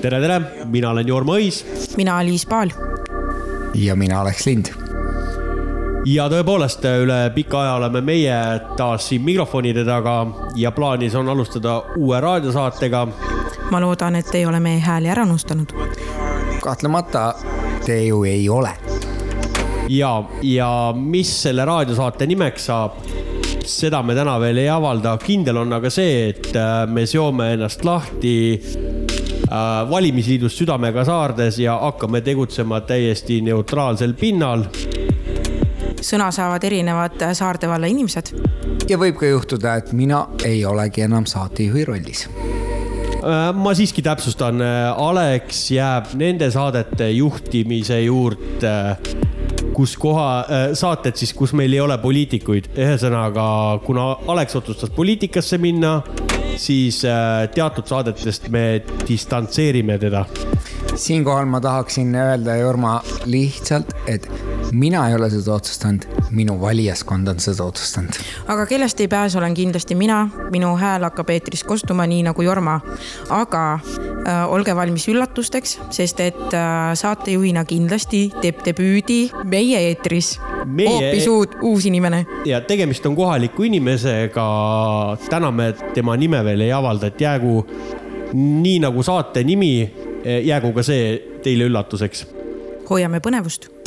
tere, tere, mina olen Jorma Õis. mina Liis Paal. ja mina Aleks Lind. ja tõepoolest, üle pika aja oleme meie taas siin mikrofonide taga ja plaanis on alustada uue raadiosaatega. ma loodan, et ei ole meie hääli ära unustanud. kahtlemata te ju ei ole. ja, ja mis selle raadiosaate nimeks saab? Seda me täna veel ei avalda, kindel on aga see, et äh, me seome ennast lahti äh, valimisliidust südamega saardes ja hakkame tegutsema täiesti neutraalsel pinnal. sõna saavad erinevad Saarde valla inimesed. ja võib ka juhtuda, et mina ei olegi enam saatejuhi rollis äh, ma siiski täpsustan, Alex jääb nende saadete juhtimise juurde kus koha, äh, saated siis, kus meil ei ole poliitikuid. ühesõnaga, kuna Alex otsustas poliitikasse minna, siis äh, teatud saadetest me distantseerime teda. siinkohal ma tahaksin öelda, Jorma, lihtsalt, et mina ei ole seda otsustanud, minu valijaskond on seda otsustanud. aga kellest ei pääse, olen kindlasti mina, minu hääl hakkab eetris kostuma nii nagu Jorma. aga äh, olge valmis üllatusteks, sest et äh, saatejuhina kindlasti teeb debüüdi meie eetris meie... hoopis uut, uus inimene. ja tegemist on kohaliku inimesega. täna me tema nime veel ei avalda, et jäägu nii nagu saate nimi, jäägu ka see teile üllatuseks. hoiame põnevust